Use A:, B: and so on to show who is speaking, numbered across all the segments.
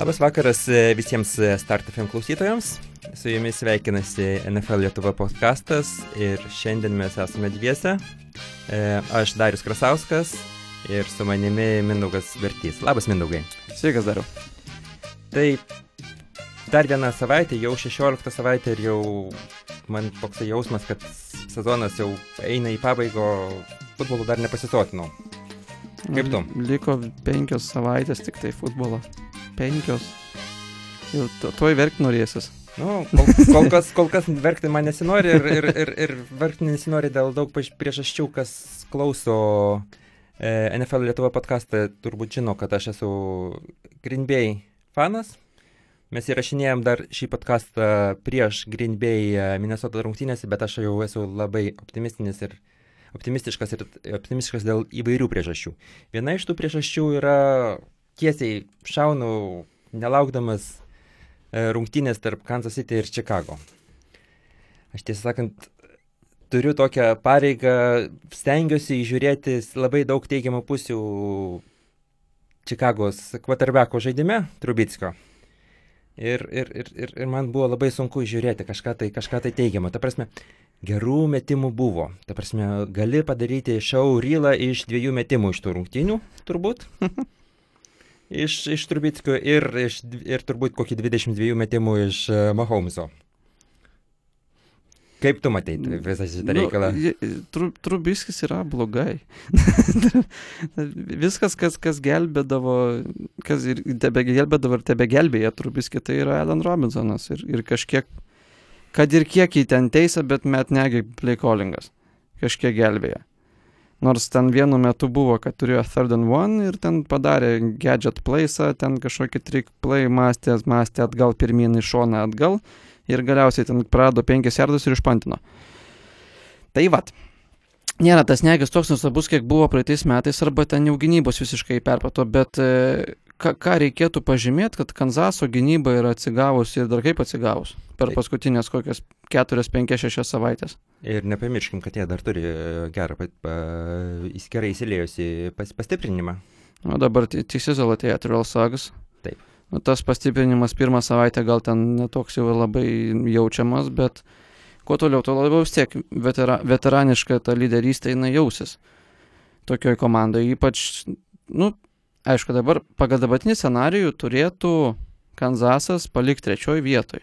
A: Labas vakaras e, visiems e, StartFM klausytojams. Su jumis sveikinasi NFL Lietuva podcastas ir šiandien mes esame dviese. E, aš Darius Krasauskas ir su manimi Mindaugas Vertys. Labas Mindaugai.
B: Sveikas Dariu.
A: Tai dar vieną savaitę, jau 16 savaitę ir jau man toks jausmas, kad sezonas jau eina į pabaigą, futbolu dar nepasisotinau. Kaip tu?
B: Liko penkios savaitės tik tai futbolo. Penkios. Jau tuoj verkti norėsis.
A: Nu, kol, kol, kas, kol kas verkti man nesinori ir, ir, ir, ir verkti nesinori dėl daug priežasčių, kas klauso e, NFL Lietuva podcastą, turbūt žino, kad aš esu Green Bay fanas. Mes įrašinėjom dar šį podcastą prieš Green Bay e, Minnesota rungtynėse, bet aš jau esu labai optimistinis ir optimistiškas ir optimistiškas dėl įvairių priežasčių. Viena iš tų priežasčių yra tiesiai šaunu, nelaukdamas e, rungtynės tarp Kansas City ir Chicago. Aš tiesą sakant, turiu tokią pareigą, stengiuosi įžiūrėti labai daug teigiamų pusių Čikagos quarterbacko žaidime, Trubitsko. Ir, ir, ir, ir, ir man buvo labai sunku žiūrėti kažką tai, kažką tai teigiamą. Ta prasme, gerų metimų buvo. Ta prasme, gali padaryti šau rylą iš dviejų metimų iš tų rungtynių, turbūt. iš, iš Trubitskio ir, iš, ir turbūt kokį 22 metimų iš uh, Mahomeso. Kaip tu matai visą šitą nu, reikalą?
B: Tru, trubiskis yra blogai. Viskas, kas, kas gelbėdavo, kas ir tebe gelbėdavo ir tebe gelbėja trubiskį, tai yra Alan Robinsonas. Ir, ir kažkiek, kad ir kiek jį ten teisė, bet met negi playcallingas. Kažkiek gelbėja. Nors ten vienu metu buvo, kad turėjo third and one ir ten padarė gadget playsą, ten kažkokį trick play, mąstė, mąstė atgal pirmin į šoną atgal ir galiausiai ten prarado 5 jardus ir išpantino. Tai vad. Nėra tas negis toks nustabus, kiek buvo praeitais metais, arba ten jau gynybos visiškai perpato, bet e, ką, ką reikėtų pažymėti, kad Kanzaso gynyba yra atsigavusi ir dar kaip atsigavus per paskutinės kokias 4, 5, 6 savaitės.
A: Ir nepamirškim, kad jie dar turi e, gerą, gerai įsilėjusi pas, pastiprinimą.
B: O dabar Tisizal atėjo Trial Sagas.
A: Taip.
B: Nu, tas pastiprinimas pirmą savaitę gal ten netoks jau labai jaučiamas, bet kuo toliau, tuo labiau vis tiek vetera, veteraniška ta lyderystė jinai jausis tokioj komandai. Ypač, nu, aišku, dabar pagal dabartinį scenarijų turėtų Kanzasas palikti trečioj vietoj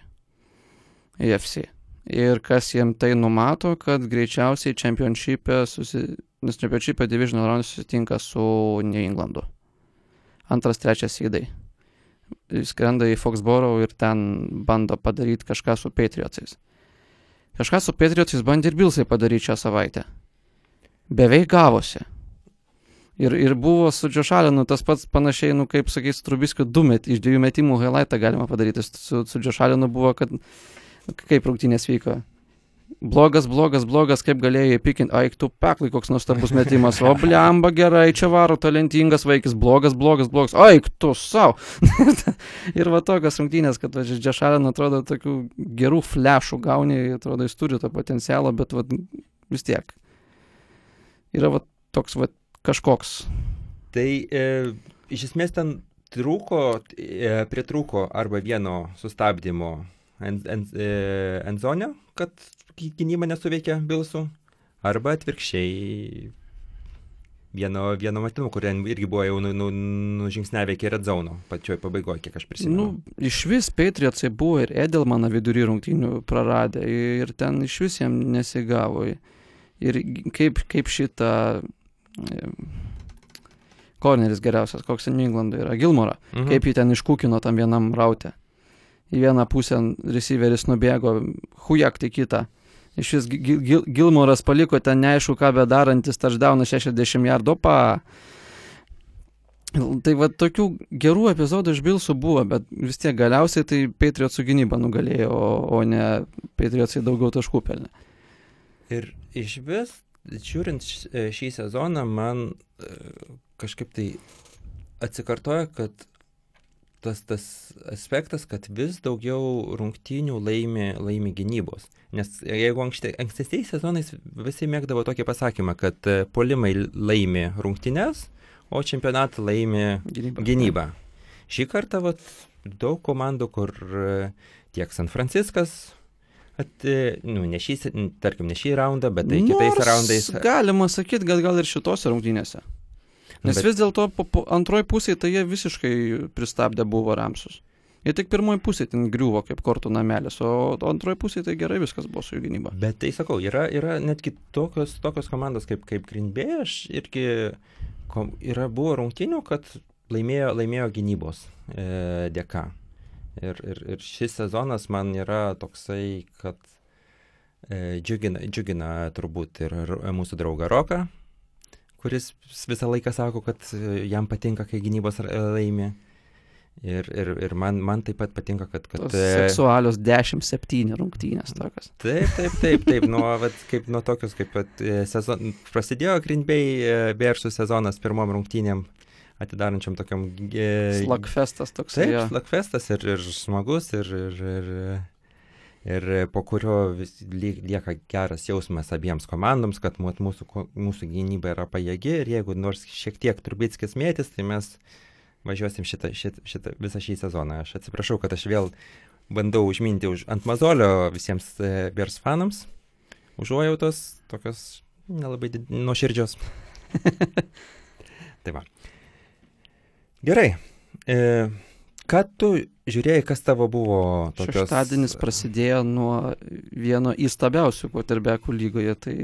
B: EFC. Ir kas jiem tai numato, kad greičiausiai čempionšypė, susi... nes čempionšypė divisional round susitinka su New Englandu. Antras, trečias įdai skrenda į Foxborough ir ten bando padaryti kažką su Patriotsais. Kažką su Patriotsais bandė ir Bilsai padaryti šią savaitę. Beveik gavosi. Ir, ir buvo su Džošalinu tas pats panašiai, nu, kaip sakys, Trubiskiu, du met, iš dviejų metimų highlightą galima padaryti. Su, su Džošalinu buvo, kad kaip rungtynės vyko. Blogas, blogas, blogas, kaip galėjai įpikinti, aik tu peklai koks nuostabus metimas, o blemba gerai, čia varo talentingas vaikis, blogas, blogas, blogas, aik tu savo. ir va tokios rungtynės, kad Džešalin atrodo tokių gerų flešų gauni, atrodo jis turi tą potencialą, bet va, vis tiek. Yra va toks va kažkoks.
A: Tai e, iš esmės ten trūko, e, pritrūko arba vieno sustabdymo ant, ant, e, ant zonio, kad gynyba nesuveikia Bilsų, arba atvirkščiai vieno, vieno matimo, kur irgi buvo jau nužingsnevę nu, nu iki Red Zone pačioj pabaigoje, kiek aš prisimenu. Nu,
B: iš vis Patriotsai buvo ir Edelmaną vidury rungtynių praradę ir ten iš vis jam nesigavo. Ir kaip, kaip šitą Korneris geriausias, koks New Englandui yra, Gilmora, mhm. kaip jį ten iškūkino tam vienam rautė. Į vieną pusę receiveris nubėgo, hujak tai kitą. Iš vis Gil Gil Gilmoras paliko ten neaišku, ką bedarantis touchdowną 60 jardų, pa. Tai va tokių gerų epizodų iš Bilsų buvo, bet vis tiek galiausiai tai Patriotsų gynyba nugalėjo, o, o ne Patriotsai daugiau taškų pelnė.
A: Ir iš vis, žiūrint šį sezoną, man e, kažkaip tai atsikartoja, kad tas, tas aspektas, kad vis daugiau rungtynių laimi, laimi gynybos. Nes jeigu ankstesiais sezonais visi mėgdavo tokį pasakymą, kad e, polimai laimi rungtynės, o čempionatą laimi gynybą. gynybą. Šį kartą vat, daug komandų, kur e, tiek San Franciskas, at, e, nu, ne šį, tarkim, ne šį raundą, bet tai kitais
B: Nors
A: raundais.
B: Galima sakyti, kad gal ir šitose rungtynėse. Nes
A: Bet-
B: vis dėlto antroji pusė tai jie visiškai pristabdė buvo Ramsus. Jie tik pirmoji pusė ten griuvo kaip kortų namelis, o antroji pusė tai gerai viskas buvo su jų gynyba.
A: Bet tai sakau, yra, yra netgi tokios, tokios komandos kaip, kaip Green Bay, aš irgi yra buvo rungtynių, kad laimėjo, laimėjo gynybos e, dėka. Ir, ir, ir šis sezonas man yra toksai, kad e, džiugina, džiugina turbūt ir, mūsų draugą Roką, kuris visą laiką sako, kad e, jam patinka, kai gynybos laimi. Ir, ir, ir man, man taip pat patinka, kad... kad
B: Tos
A: e,
B: seksualios 10-7 rungtynės tokios.
A: Taip, taip, taip, taip, nuo, vat, kaip nuo tokius, kaip vat, e, sezon, prasidėjo Green Bay Bearsų sezonas pirmom rungtynėm, atidarančiam tokiam... E,
B: Slagfestas toks.
A: Taip,
B: jo.
A: slagfestas ir, ir smagus, ir, ir, ir, ir po kurio vis lie- lieka geras jausmas abiems komandoms, kad mū- mūsų, mūsų gynyba yra pajėgi ir jeigu nors šiek tiek Trubitskis mėtis, tai mes važiuosim šitą, šitą, šitą, visą šį sezoną. Aš atsiprašau, kad aš vėl bandau užminti už, ant mazolio visiems e, Bears fanams. Užuojautos tokios nelabai nuoširdžios. tai va. Gerai. E, ką tu žiūrėjai, kas tavo buvo tokios...
B: Šeštadienis prasidėjo nuo vieno įstabiausių quarterbackų lygoje, tai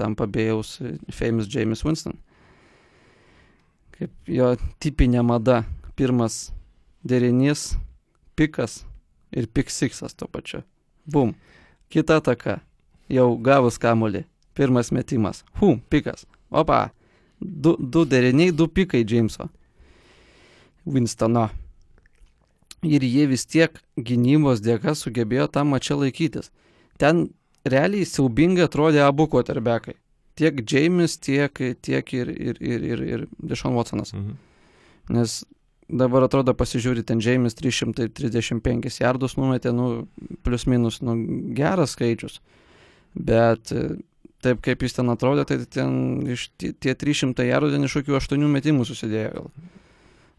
B: tam pabėjaus famous James Winston. Kaip jo tipinė mada. Pirmas derinys, pikas ir pik siksas to pačiu. Bum. Kita taka. Jau gavus kamolį. Pirmas metimas. Hum, pikas. Opa. Du, du deriniai, du pikai Jameso. Winstono ir jie vis tiek gynybos dėka sugebėjo tą mačią laikytis. Ten realiai siaubingai atrodė abu quarterbackai. Tiek James, tiek, tiek ir, ir, ir, ir, ir Dešon Watsonas.
A: Mhm.
B: Nes dabar atrodo pasižiūri, ten James 335 jardus numetė, nu, plius minus, nu, geras skaičius. Bet e, taip kaip jis ten atrodė, tai ten iš tie, tie 300 jardų ten iš kokių 8 metimų susidėjo gal.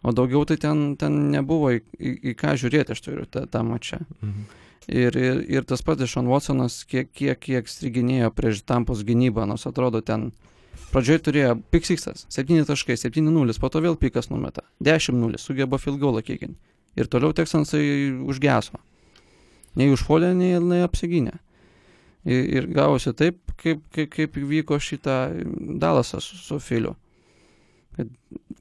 B: O daugiau tai ten, ten nebuvo į, į, į ką žiūrėti, aš turiu tą, tą mačią.
A: Mhm.
B: Ir, ir, ir tas pats Dešon Watsonas, kiek, kiek, kiek striginėjo prieš tampos gynybą, nors atrodo ten pradžioje turėjo piksiksas, 7 taškai, 7-0, po to vėl pikas numeta, 10-0, sugeba filgolą kiekinti. Ir toliau teksansai užgeso. Nei užpuolė, nei, nei apsigynė. Ir, ir gavosi taip, kaip, kaip, kaip vyko šitą Dalasą su, su Filiu.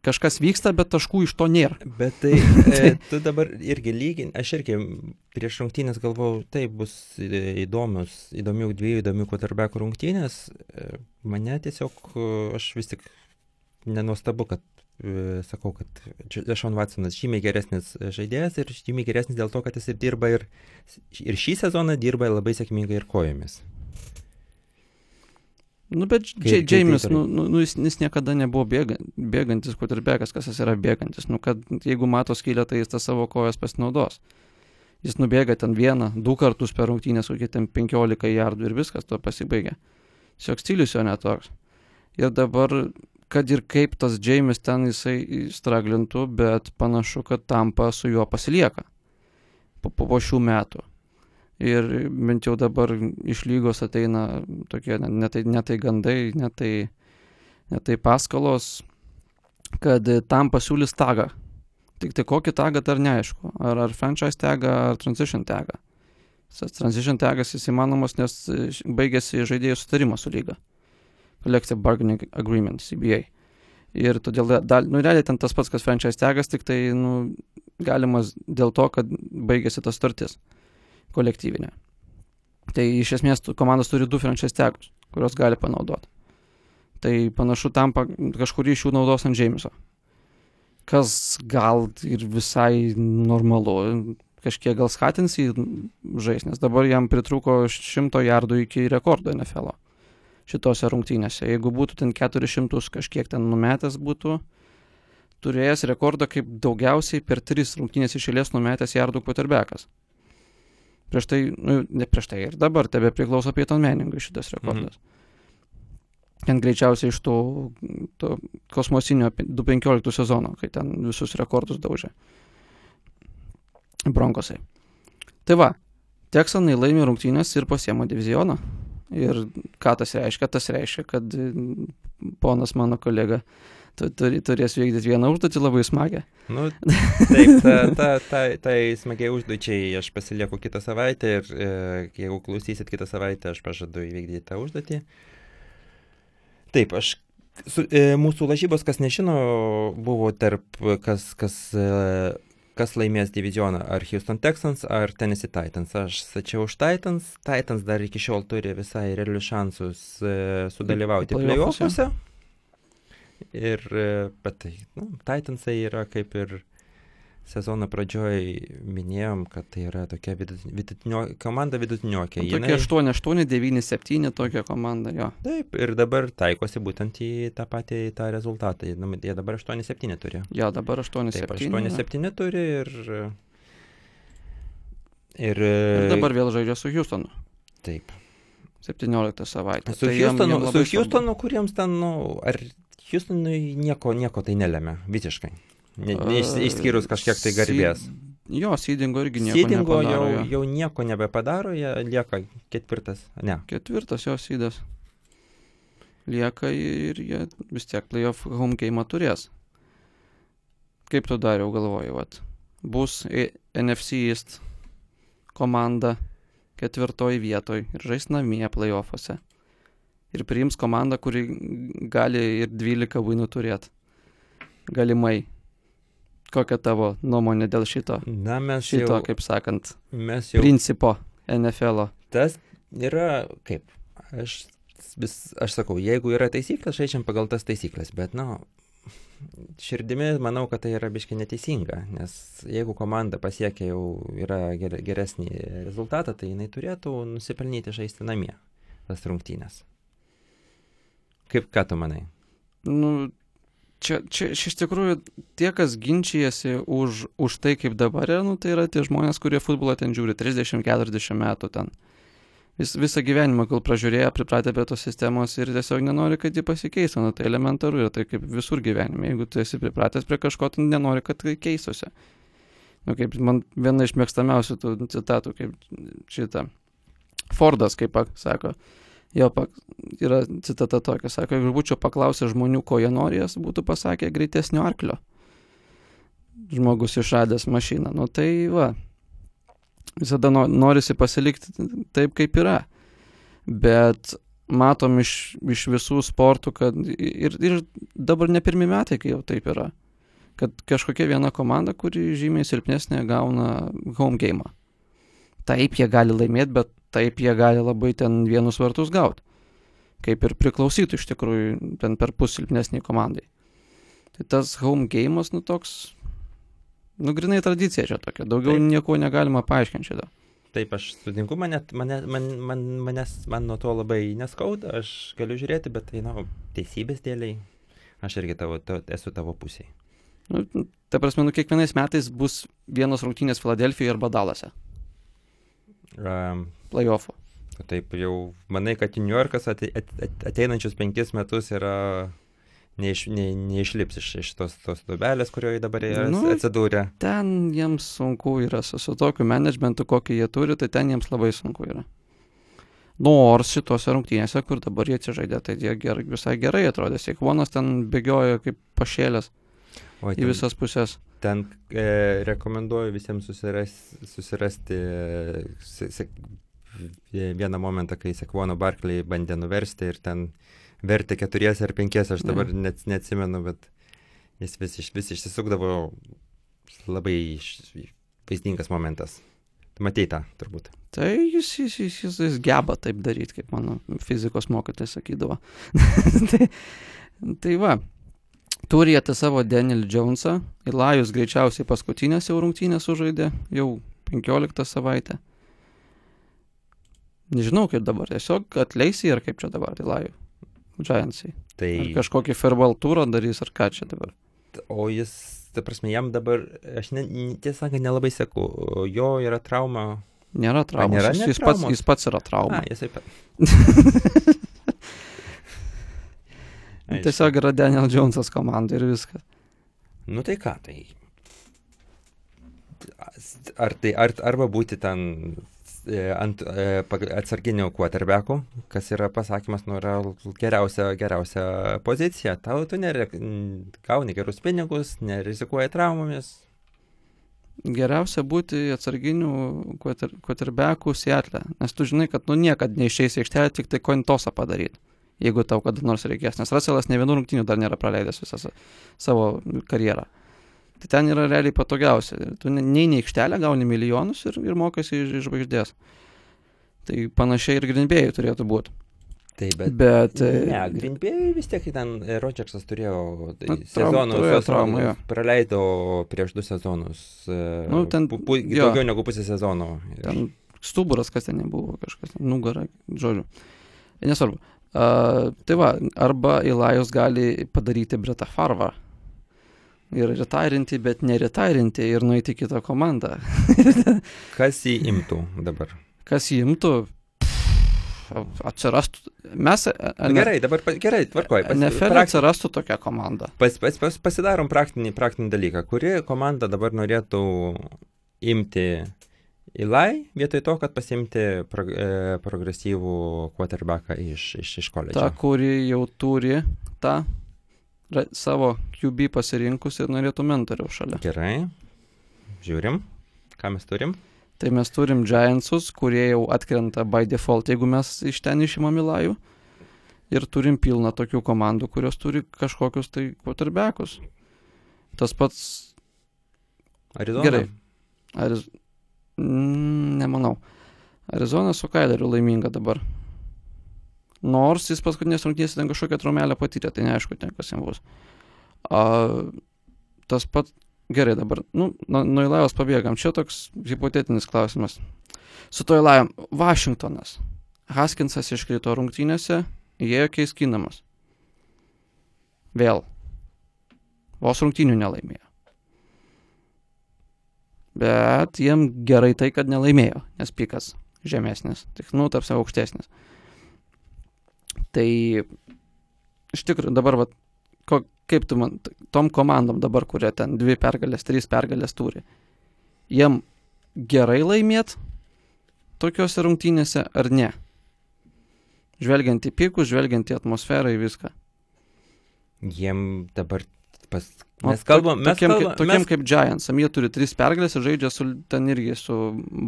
B: Kažkas vyksta, bet taškų iš to nėra.
A: Bet tai e, tu dabar irgi lygin, aš irgi prieš rungtynės galvojau, tai bus įdomios, įdomių dviejų įdomių quarterbackų rungtynės. E, Mane tiesiog, e, aš vis tik nenuostabu, kad sakau, kad Dešon Watsonas žymiai geresnis žaidėjas ir žymiai geresnis dėl to, kad jis ir dirba ir, ir šį sezoną dirba labai sėkmingai ir kojomis.
B: Nu, bet Dž-
A: tai
B: nu, nu, nu, jis, jis niekada nebuvo bėga, bėgantis quarterbackas, kas jis yra bėgantis. Nu, kad jeigu mato skylę, tai jis tą savo kojas pasinaudos. Jis nubėga ten vieną, du kartus per rungtynės, kokie ten 15 jardų ir viskas, to pasibaigia. Tiesiog stilius jo netoks. Ir dabar, kad ir kaip tas James ten jisai straglintų, bet panašu, kad tampa su juo pasilieka po, po šių metų. Ir bent jau dabar iš lygos ateina tokie ne- ne tai, gandai, ne tai, ne tai paskalos, kad tam pasiūlys tagą. Tik tai kokį tagą dar neaišku. Ar, ar franchise tagą, ar transition tagą. Tas transition tagas jis įmanomas, nes baigėsi žaidėjų sutarimas su lyga. Collective Bargaining Agreement, CBA. Ir todėl, da- dal, nu, realiai ten tas pats, kas franchise tagas, tik tai, nu, galimas dėl to, kad baigėsi tas startis kolektyvinė. Tai iš esmės komandos turi du franchise tagus, kuriuos gali panaudoti. Tai panašu tampa kažkurį iš jų naudos ant Jameso. Kas gal ir visai normalu, kažkiek gal skatins jį žais, nes dabar jam pritruko šimto jardų iki rekordo NFL šitose rungtynėse. Jeigu būtų ten 400 kažkiek ten numetęs būtų, turėjęs rekordą kaip daugiausiai per tris rungtynės išėlės numetęs jardų quarterbackas. Prieš tai, nu, ne prieš tai ir dabar tebe priklauso Pieton Meningui šitas rekordas. Mhm. Ten greičiausiai iš to, to kosmosinio 2015 sezono, kai ten visus rekordus daužė. Bronkosai. Tai va, Teksanai laimi rungtynės ir pasiemo divizioną. Ir ką tas reiškia? Tas reiškia, kad ponas mano kolega tu- turi, turės vykdyti vieną užduotį labai smagę.
A: Nu, taip, ta, ta, ta, tai smagiai užduočiai aš pasilieku kitą savaitę ir e, jeigu klausysit kitą savaitę, aš pažadu įvykdyti tą užduotį. Taip, aš, su, e, mūsų lažybos, kas nežino, buvo tarp, kas, kas, e, kas laimės divizioną, ar Houston Texans, ar Tennessee Titans. Aš sačiau už Titans, Titans dar iki šiol turi visai realius šansus e, sudalyvauti
B: Playoffuose.
A: playoffuose. Ir, e, bet tai, nu, Titansai yra kaip ir sezono pradžioj minėjom, kad tai yra tokia vidut- vidutinio, komanda vidutiniokė.
B: Nu, Tokia 8-8, 9-7 tokia komanda, jo.
A: Taip, ir dabar taikosi būtent į tą patį į tą rezultatą. Nu, Jie dabar 8-7 turi.
B: Jo, dabar 8-7.
A: Taip, 8-7 turi ir... Ir,
B: Ir dabar vėl žaidžia su Houstonu.
A: Taip.
B: 17 savaitę.
A: Su
B: Tai jam-
A: Houstonu,
B: jam
A: su
B: labai svarbu.
A: Houstonu, kuriems ten, nu, ar Houstonui nieko, nieko tai nelėmė, visiškai. Ne, ne, iš-
B: A,
A: išskyrus kažkiek tai garbės.
B: Jo, Sydingo irgi nieko
A: Sydingo jau, jau nieko nebepadaro, jie lieka ketvirtas. Ne.
B: Ketvirtas jo sydas. Lieka ir jie vis tiek playoff home game turės. Kaip tu dariau galvoju, vat. Bus NFC East komanda ketvirtoj vietoj ir žais namie playoffuose. Ir priims komandą, kuri gali ir 12 vainų turėti. Galimai. Kokia tavo nuomonė dėl šito?
A: Na, mes
B: Šito,
A: jau,
B: kaip sakant,
A: mes jau
B: principo NFL. -o.
A: tas yra kaip. Aš, vis, aš sakau, jeigu yra taisyklės, žaidžiam pagal tas taisyklės, bet, na, širdimi manau, kad tai yra biškai neteisinga, nes jeigu komanda pasiekia jau yra ger, geresnį rezultatą, tai jinai turėtų nusipelnyti žaisti namie tas rungtynės. Kaip ką tu manai?
B: Nu, čia, čia, čia iš tikrųjų tie, kas ginčijasi už, už tai, kaip dabar yra, nu, tai yra tie žmonės, kurie futbolą ten žiūri 30-40 metų ten. Vis, visą gyvenimą gal pražiūrėję, pripratę prie tos sistemos ir tiesiog nenori, kad ji pasikeistų. Nu, tai elementaru yra tai kaip visur gyvenime. Jeigu tu esi pripratęs prie kažko, tu nenori, kad tai keistųsi. Nu, kaip man viena iš mėgstamiausių tų citatų, kaip šitą. Fordas, kaip sako, jo pak, yra citata tokia, sako, jeigu būčiau paklausęs žmonių, ko jie nori, jas būtų pasakę greitesnio arklio. Žmogus išradęs mašiną. Nu tai va, visada no, norisi pasilikti taip, kaip yra. Bet matom iš, iš visų sportų, kad ir, ir dabar ne pirmi metai, kai jau taip yra. Kad kažkokia viena komanda, kuri žymiai silpnesnė, gauna home game. Taip jie gali laimėti, bet taip jie gali labai ten vienus vartus gauti. Kaip ir priklausytų iš tikrųjų ten per pus silpnesniai komandai. Tai tas home game'as, nu toks, nu grinai tradicija čia tokia, daugiau
A: Taip.
B: nieko negalima paaiškinti šitą.
A: Taip, aš sutinku, mane, mane, man, man, manęs, man nuo to labai neskauda, aš galiu žiūrėti, bet tai, na, teisybės dėliai, aš irgi tavo, to, esu tavo pusėje.
B: Nu, ta prasme, nu kiekvienais metais bus vienos rungtynės Filadelfijoje arba Dalase.
A: Um,
B: Playoffo.
A: taip jau manai, kad New Yorkas ate, at, at, ateinančius penkis metus yra neiš, ne, neišlips iš, iš tos, tos dubelės, kurioje dabar jie
B: Nu.
A: atsidūrė.
B: Ten jiems sunku yra su, su tokiu managementu, kokį jie turi, tai ten jiems labai sunku yra. Nors šitose rungtynėse, kur dabar jie atsižaidė, tai jie gerai, visai gerai atrodė. Seikvonas ten bėgiojo kaip pašėlęs
A: O
B: į visas pusės.
A: Ten e, rekomenduoju visiems susiras, susirasti e, se, se, vieną momentą, kai Sekvono Barkley bandė nuversti ir ten vertė keturiese ar penkiese, aš dabar
B: Jo.
A: net, neatsimenu, bet jis vis, vis išsisukdavo labai vaizdingas momentas. Matei tą, turbūt.
B: Tai jis, jis, jis, jis, jis geba taip daryti, kaip mano fizikos mokytojas sakydavo. tai, tai va, turite savo Daniel Jonesą, Ilajus greičiausiai paskutinės jau rungtynės sužaidė, jau 15 savaitę. Nežinau kaip dabar, tiesiog atleisi ir kaip čia dabar Ilajų. Giantsai.
A: Tai,
B: Ar kažkokį farewell turą darys, ar ką čia dabar.
A: o jis, ta prasme, jam dabar, aš ne, tiesą sakant, nelabai seku, o jo yra trauma.
B: Nėra traumos.
A: nėra
B: jis, jis, pats, jis pats yra trauma.
A: A, jisai. pa- Aišku.
B: Tiesiog yra Daniel Jonesas komanda ir viskas.
A: Nu tai ką, tai. ar tai ar, arba būti ten ant e, atsarginių quarterbackų, kas yra pasakymas, nu, yra geriausia, geriausia pozicija. Tau tu nere, gauni gerus pinigus, nerizikuoji traumomis.
B: Geriausia būti atsarginių quarterbackų Seattle, nes tu žinai, kad nu niekad neišeis į aikštelę tik tai kointosą padaryti, jeigu tau kada nors reikės, nes Russellas ne vienų rungtynių dar nėra praleidęs visą sa- savo karjerą. Tai ten yra realiai patogiausia. Tu ne- neini į aikštelę, gauni milijonus ir, ir mokaisi iš, žvaigždės. Tai panašiai ir Grinbėjai turėtų būti.
A: Taip, bet.
B: Bet...
A: Ne,
B: e,
A: Grinbėjai vis tiek ten e, Rodžersas turėjo tai, sos-
B: traumą, jo.
A: praleido prieš du sezonus. e,
B: Nu, ten-
A: pu, pu,
B: jo.
A: daugiau negu pusę sezono.
B: Ten stuburas, kas ten nebuvo, kažkas, nugara, žodžiu. Nesvarbu. Uh, tai va, arba Ilajus gali padaryti Bretą Farvą ir retairinti, bet neretairinti ir nueiti į kitą komandą.
A: Kas jį imtų dabar?
B: Kas jį imtų, atsirastų. Mes,
A: Na, gerai, dabar gerai, tvarkoj.
B: NFL
A: prak-
B: atsirastų tokia komanda.
A: pas, pas, pas, pasidarom praktinį, praktinį dalyką. Kuri komanda dabar norėtų imti Ilai vietoj to, kad pasimti pro, e, progresyvų quarterbacką iš, iš, iš koledžo?
B: Ta, kuri jau turi tą savo QB pasirinkus ir norėtų mentoriaus šalia.
A: Gerai. Žiūrim, ką mes turim.
B: Tai mes turim Giantsus, kurie jau atkrenta by default, jeigu mes iš ten išimam Ilajų. Ir turim pilną tokių komandų, kurios turi kažkokius tai quarterbackus. Tas pats,
A: Arizona.
B: Gerai. Ariz... mm, nemanau. Arizona su Kaileriu laiminga dabar. Nors jis paskutinės rungtynės ten kažkokią trumelę patyrė, tai neaišku, ten kas jam bus. A, tas pat, gerai dabar, nu, Ilajos pabėgam, čia toks hipotetinis klausimas. Su to Ilajom, Vašingtonas. Haskinsas iškrito rungtynėse, jie jokiais kinamas. Vėl. Vos rungtynių nelaimėjo. Bet jiem gerai tai, kad nelaimėjo, nes pikas žemesnis, tik, nu, tarsi aukštesnis. Tai iš tikrųjų dabar, va, ko, kaip tu man, tom komandom dabar, kurie ten dvi pergalės, trys pergalės turi, jiem gerai laimėt tokiuose rungtynėse ar ne? Žvelgiant į pikus, žvelgiant į atmosferą, į viską.
A: Jiem dabar pas... Mes kalbam, mes
B: tokiem,
A: kalbam,
B: kaip, tokiem
A: mes,
B: kaip Giantsam, jie turi tris pergalės ir žaidžia su, ten irgi su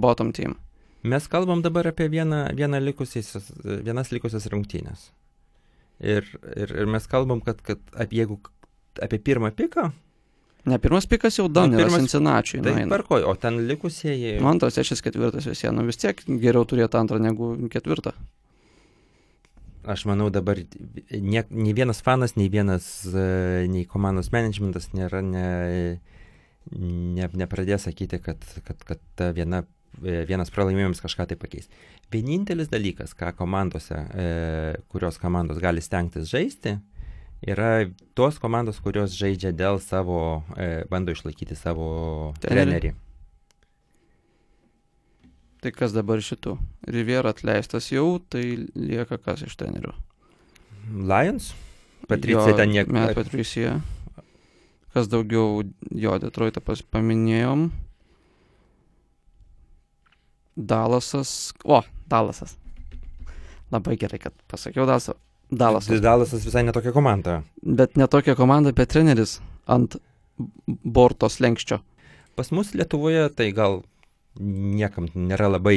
B: bottom team.
A: Mes kalbam dabar apie vieną, vieną likusias, vienas likusias rungtynės. Ir, ir, ir mes kalbam, kad, kad apie, jeigu apie pirmą piką,
B: Ne, pirmas pikas jau dan yra
A: pirmas-
B: Cincinnati.
A: tai tvarkoj, o ten likusieji...
B: nu, antras, trečias, ketvirtas vis vien, nu vis tiek geriau turėti antrą negu ketvirtą.
A: Aš manau dabar nie, nei vienas fanas, nei vienas, e, nei komandos managementas nėra, ne, ne, nepradės sakyti, kad, kad, kad ta viena, vienas pralaimėjimas kažką tai pakeis. Vienintelis dalykas, ką komandose, e, kurios komandos gali stengtis žaisti, yra tos komandos, kurios žaidžia dėl savo, e, bando išlaikyti savo
B: Trenerį. Tai kas dabar šitų? Riviera atleistas jau, tai lieka kas iš trenerių.
A: Lions? Patricija ten niek...
B: Met Patricija. Kas daugiau, jo, Detroitą paminėjom. Dalasas. O, Dalasas. Labai gerai, kad pasakiau Dalasą. Dalasas.
A: Dalasas visai netokia komanda.
B: Bet ne tokia komanda, bet treneris ant borto slenkščio.
A: Pas mus Lietuvoje tai gal niekam nėra labai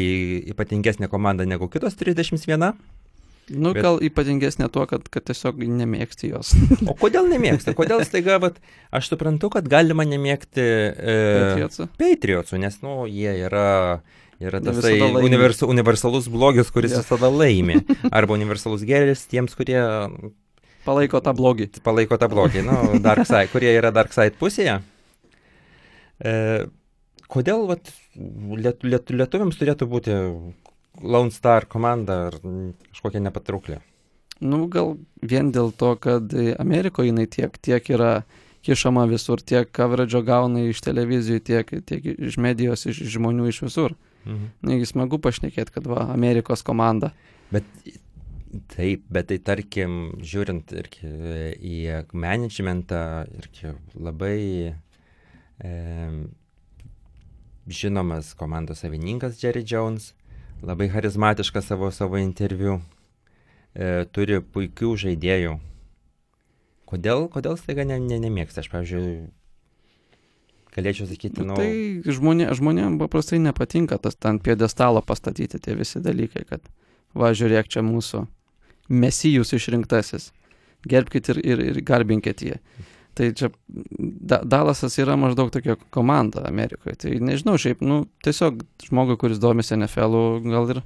A: ypatingesnė komanda negu kitos 31.
B: Nu,
A: Bet-
B: gal ypatingesnė tuo, kad, kad tiesiog nemėgsti jos.
A: O kodėl nemėgsta? Kodėl staiga, vat, aš suprantu, kad galima nemėgti e,
B: Patriotsų.
A: Patriotsų, nes, nu, jie yra, yra
B: laimi.
A: universa, universalus blogis, kuris
B: Jo.
A: visada laimi. Arba universalus gėris tiems, kurie
B: Palaiko tą blogį.
A: palaiko tą blogį, nu, dark side, kurie yra dark side pusėje. E, kodėl vat, liet, liet, lietuviams turėtų būti Lone Star komanda ar kažkokia nepatrauklė?
B: Nu, gal vien dėl to, kad Amerikoje jinai tiek, tiek yra kišama visur, tiek coverage gauna iš televizijų, tiek, tiek iš medijos, iš žmonių iš visur.
A: Mhm.
B: Negi smagu pašnekėti, kad va, Amerikos komanda.
A: Bet taip, bet tai tarkim, žiūrint irgi į managementą, irgi labai e, žinomas komandos savininkas Jerry Jones, labai charizmatiškas savo, savo interviu, e, turi puikių žaidėjų. Kodėl, kodėl staiga ne, ne, nemėgsta? Aš, pavyzdžiui, galėčiau sakyti, nu...
B: Tai žmonė, žmonėm paprastai nepatinka tas ant piedestalo pastatyti tie visi dalykai, kad va, žiūrėk čia mūsų mesijus išrinktasis. Gerbkite ir, ir, ir garbinkit jį. Tai čia da, Dalasas yra maždaug tokia komanda Amerikoje. Tai nežinau, šiaip, nu, tiesiog žmogui, kuris domisi NFL, gal ir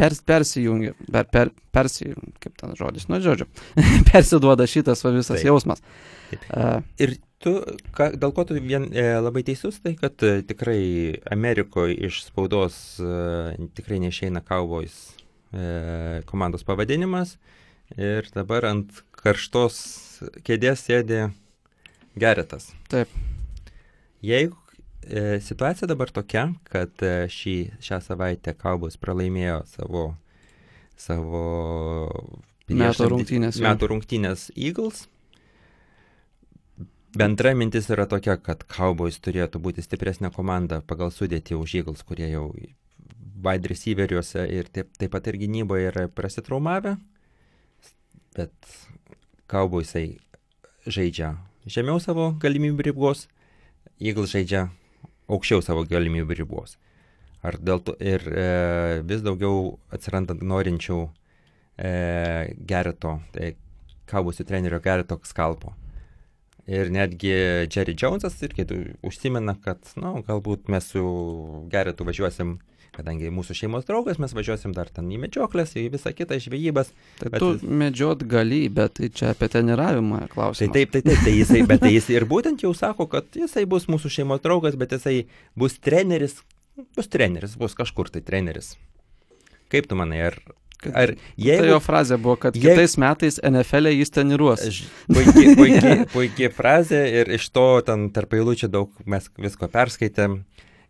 B: pers, persijungia, per, per, persijungia, kaip ten žodis, nu, žodžiu, persiduoda šitas va, visas Taip. jausmas.
A: Taip. Uh, ir tu, ka, dėl ko tu vien e, labai teisus, tai kad e, tikrai Amerikoje iš spaudos e, tikrai neišeina Cowboys e, komandos pavadinimas ir dabar ant karštos kėdės sėdi Geretas.
B: Taip.
A: Jeigu e, situacija dabar tokia, kad e, šį, šią savaitę Kaubus pralaimėjo savo, savo
B: metų rungtynės,
A: metų rungtynės Eagles, bendra mintis yra tokia, kad Cowboys turėtų būti stipresnė komanda pagal sudėtį už Eagles, kurie jau wide receiveriuose ir taip, taip pat ir gynyboje yra prasitraumavę, bet Cowboysai žaidžia žemiau savo galimybių ribos, Eagles žaidžia aukščiau savo galimybių ribos. Ar dėl to ir e, vis daugiau atsiranda norinčių e, gereto, tai kabusių trenerio gereto skalpo. Ir netgi Jerry Jonesas irgi užsimena, kad, na, nu, galbūt mes su geretu važiuosim kadangi mūsų šeimos draugas, mes važiuosim dar ten į medžioklės, į visą kitą žvejybas.
B: Tai bet... tu medžiot gali, bet tai čia apie treniravimą klausimas.
A: Tai taip, tai taip, tai jisai, bet tai jis ir būtent jau sako, kad jisai bus mūsų šeimos draugas, bet jisai bus treneris, bus treneris, bus kažkur tai treneris. Kaip tu manai, ar
B: Ar jeigu... Tai jo frazė buvo, kad jeigu... kitais metais NFL e jis treniruos.
A: Puikiai, puikiai, puikiai frazė ir iš to ten tarp eilučių daug mes visko perskaitėm.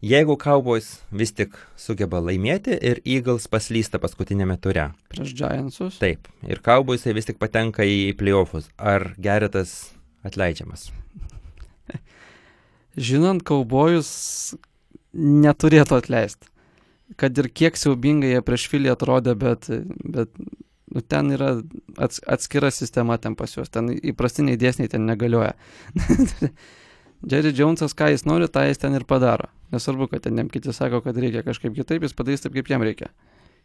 A: Jeigu Cowboys vis tik sugeba laimėti ir Eagles paslysta paskutinėme ture.
B: Prieš Giantsus.
A: Taip. Ir Cowboysai vis tik patenka į playoffus. Ar Geretas atleidžiamas?
B: Žinant, Cowboys neturėtų atleisti. Kad ir kiek siaubingai jie prieš Filį atrodė, bet, bet nu, ten yra ats, atskira sistema ten pas juos. Ten įprastiniai dėsniai ten negalioja. Jerry Jonesas, ką jis nori, tą jis ten ir padaro. Nesvarbu, kad ten jam kiti sako, kad reikia kažkaip kitaip, jis padarys taip, kaip jam reikia.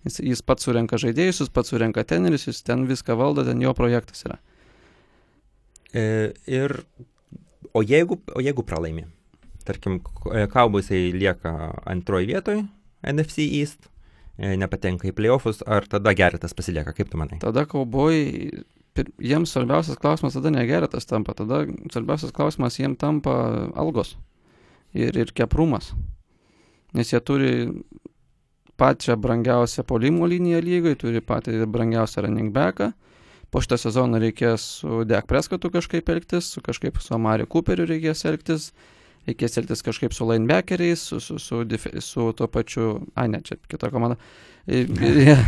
B: Jis, jis pats surenka žaidėjus, jis pats surenka tenerius, jis ten viską valdo, ten jo projektas yra.
A: E, ir, o jeigu, o jeigu pralaimi, tarkim, Cowboysai lieka antroji vietoje NFC East, e, nepatenka į playoffus, ar tada Geretas pasilieka, kaip tu manai?
B: Tada Cowboy, jiems svarbiausias klausimas tada ne Geretas tampa, tada svarbiausias klausimas jiems tampa algos ir, ir keprumas. Nes jie turi pačią brangiausią polimo liniją lygai, turi patį brangiausią running backą. Po šitą sezoną reikės su Dek Preskatu kažkaip elgtis, su kažkaip su Amari Cooperiu reikės elgtis, reikės elgtis kažkaip su linebackeriais, su, su, su, su, tuo pačiu, ai ne, čia kita komanda.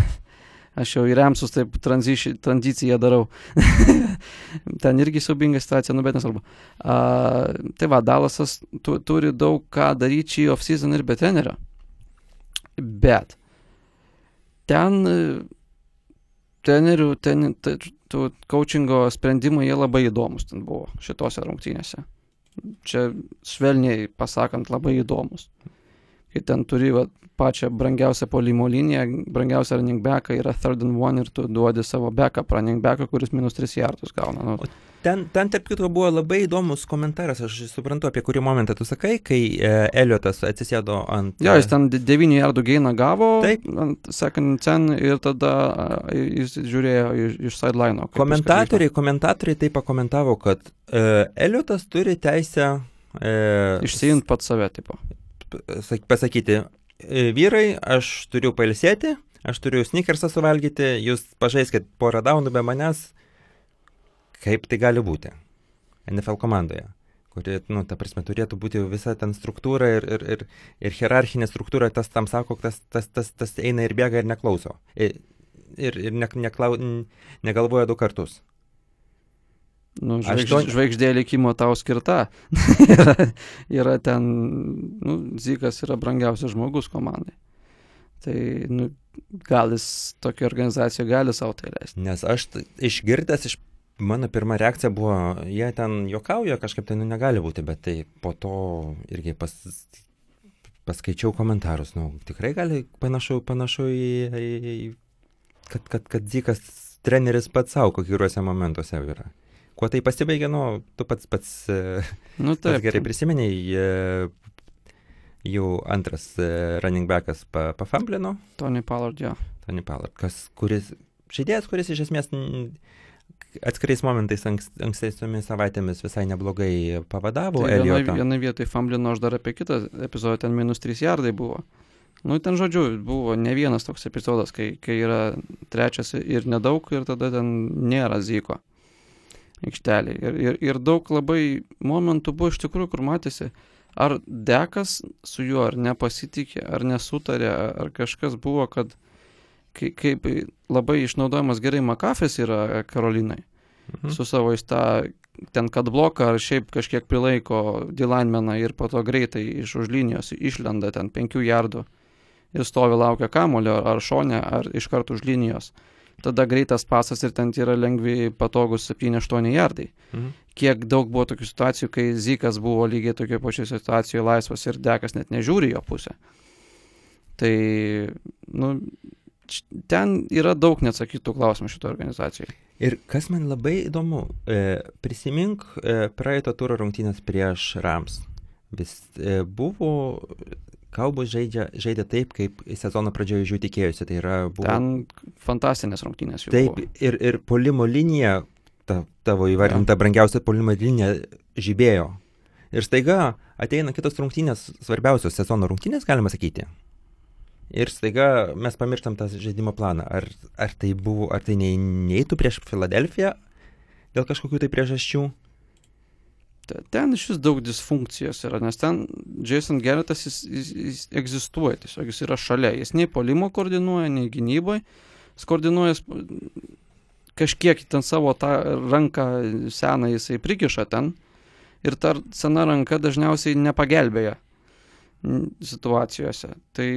B: Aš jau į remsus taip tranziciją darau. Ten irgi siaubinga situacija, nu bet nesvarbu. Uh, tai va, Dalasas tu, turi daug ką daryti šį off-season ir be trenerio. Bet ten trenerių, ten, tų coachingo sprendimai jie labai įdomus ten buvo šitose rungtynėse. Čia švelniai pasakant labai įdomus. Kai ten turi va, pačią brangiausią polimo liniją, brangiausią running backą yra third and one ir tu duodi savo backup running backą, kuris minus 3 jardus gauna. Nu.
A: Ten, ten, tarp kitko, buvo labai įdomus komentaras, aš suprantu, apie kurį momentą tu sakai, kai e, Eliotas atsisėdo ant...
B: Jo, jis ten 9 jardų gainą gavo, Taip. ant second ten ir tada e, jis žiūrėjo iš, iš sideline.
A: Komentatoriai, komentatoriai taip pakomentavo, kad e, Eliotas turi teisę... E,
B: Išsijint pat save, tipo.
A: Pasakyti, E, vyrai, aš turiu pailsėti, aš turiu sneakersą suvalgyti, jūs pažaiskit porą daunų be manęs. Kaip tai gali būti? NFL komandoje, kuri, nu, ta prasme, turėtų būti visa ten struktūra ir, ir, ir, ir hierarchinė struktūra, tas tam sako, tas, tas, tas, tas eina ir bėga ir neklauso. Ir, ir ne, neklau, negalvoja du kartus.
B: Nu, žvaigž,
A: Aštuon-
B: žvaigždė likimo tau skirta. yra, yra ten, nu, Zykas yra brangiausias žmogus komandai. Tai, nu, gal jis tokia organizacija gali savo tai leisti.
A: Nes aš išgirdęs iš mano pirma reakcija buvo, jie ten juokauja, kažkaip tai nu, negali būti, bet tai po to irgi pas, paskaičiau komentarus, nu, tikrai gali panašu, panašu į, į kad, kad, kad Dzikas treneris pats savo kokiuose momentuose yra. Kuo tai pasibaigė, nu, tu pats pats, e,
B: Nu,
A: pats
B: taip.
A: gerai prisimeniai, e, jau antras e, running backas pa, pafamblino,
B: Tony Pollard, jo.
A: Tony Pollard, kas, kuris, žaidėjas, kuris iš esmės atskiriais momentais anks, ankstesnėmis savaitėmis visai neblogai pavadavo
B: Tai vienai, vienai vietai famblino aš dar apie kitą epizodą, ten minus 3 jardai buvo. Nu, ten žodžiu, buvo ne vienas toks epizodas, kai, kai yra trečias ir nedaug ir tada ten nėra zyko aikštelė. Ir, ir, ir daug labai momentų buvo iš tikrųjų, kur matėsi, ar dekas su juo ar nepasitikė, ar nesutarė, ar kažkas buvo, kad kai, kaip labai išnaudojamas gerai Makafės yra Karolinai
A: Mhm.
B: su savo jis tą ten kad bloką ar šiaip kažkiek prilaiko Dylanmeną ir po to greitai iš už linijos išlenda ten penkių jardų ir stovi laukia kamulio ar šone ar iš karto už linijos. Tada greitas pasas ir ten yra lengvi patogus 7-8 jardai.
A: Mhm.
B: Kiek daug buvo tokių situacijų, kai Zykas buvo lygiai tokioje pačioje situacijoje laisvas ir Dekas net nežiūri jo pusę. Tai, nu, ten yra daug neatsakytų klausimų šito organizacijoje.
A: Ir kas man labai įdomu, e, prisimink e, praeito turo rungtynės prieš Rams. Vis e, buvo, kalbus žaidžia, žaidė taip, kaip sezono pradžioje iš jų tikėjosi. Tai yra, buvo
B: Ten fantastinės rungtynės
A: Taip,
B: buvo.
A: ir, ir polimo linija, ta, tavo įvardinta ja. brangiausia polimo linija, žibėjo. Ir staiga ateina kitos rungtynės, svarbiausios sezono rungtynės, galima sakyti. Ir staiga mes pamirštam tą žaidimo planą. Ar, ar tai buvo, ar tai neeitų prieš Filadelfiją dėl kažkokių tai priežasčių?
B: Te- Ten iš vis daug disfunkcijos yra, nes ten Jason Gerretas jis, jis, jis egzistuoja, tiesiog jis yra šalia. Jis nei polimo koordinuoja, nei gynyboje. Jis koordinuoja kažkiek ten savo tą ranką seną jisai prikiša ten. Ir ta sena ranka dažniausiai nepagelbėja situacijose. Tai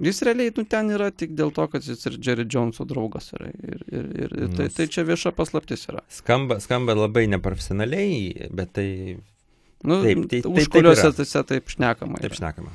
B: jis realiai nu, ten yra tik dėl to, kad jis ir Jerry Joneso draugas yra. Ir, ir, ir, ir tai,
A: Nus-
B: tai čia vieša paslaptis yra.
A: Skamba, skamba labai neprofesionaliai, bet tai
B: Nu,
A: Taip, tai- taip-
B: už
A: taip
B: kuriuose tose taip šnekama.
A: taip
B: yra.
A: šnekama.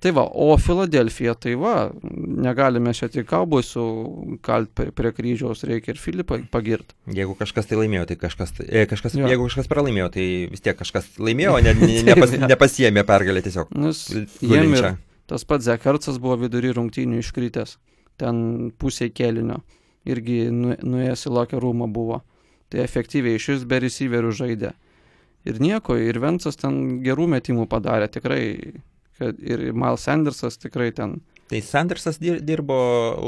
B: Tai va, o Filadelfija, tai va, negalime čia tik kaubusų kalt prie, kryžiaus, reikia ir Filipą pagirti.
A: Jeigu kažkas tai laimėjo, tai kažkas, tai- e, kažkas
B: Jo.
A: jeigu kažkas pralaimėjo, tai vis tiek kažkas laimėjo, ne, ne, nepas,
B: Taip,
A: nepasiemė pergalę tiesiog.
B: Nes jiem
A: Gulinčią.
B: ir tas pats Zekarcas buvo vidury rungtynių iškritęs, ten pusė kėlinio, irgi nu- nuėjęs į locker rūmą buvo. Tai efektyviai iš vis be receiverių žaidė. Ir nieko, ir Vensas ten gerų metimų padarė, tikrai. Kad ir Miles Sandersas tikrai ten
A: Tai Sandersas dir, dirbo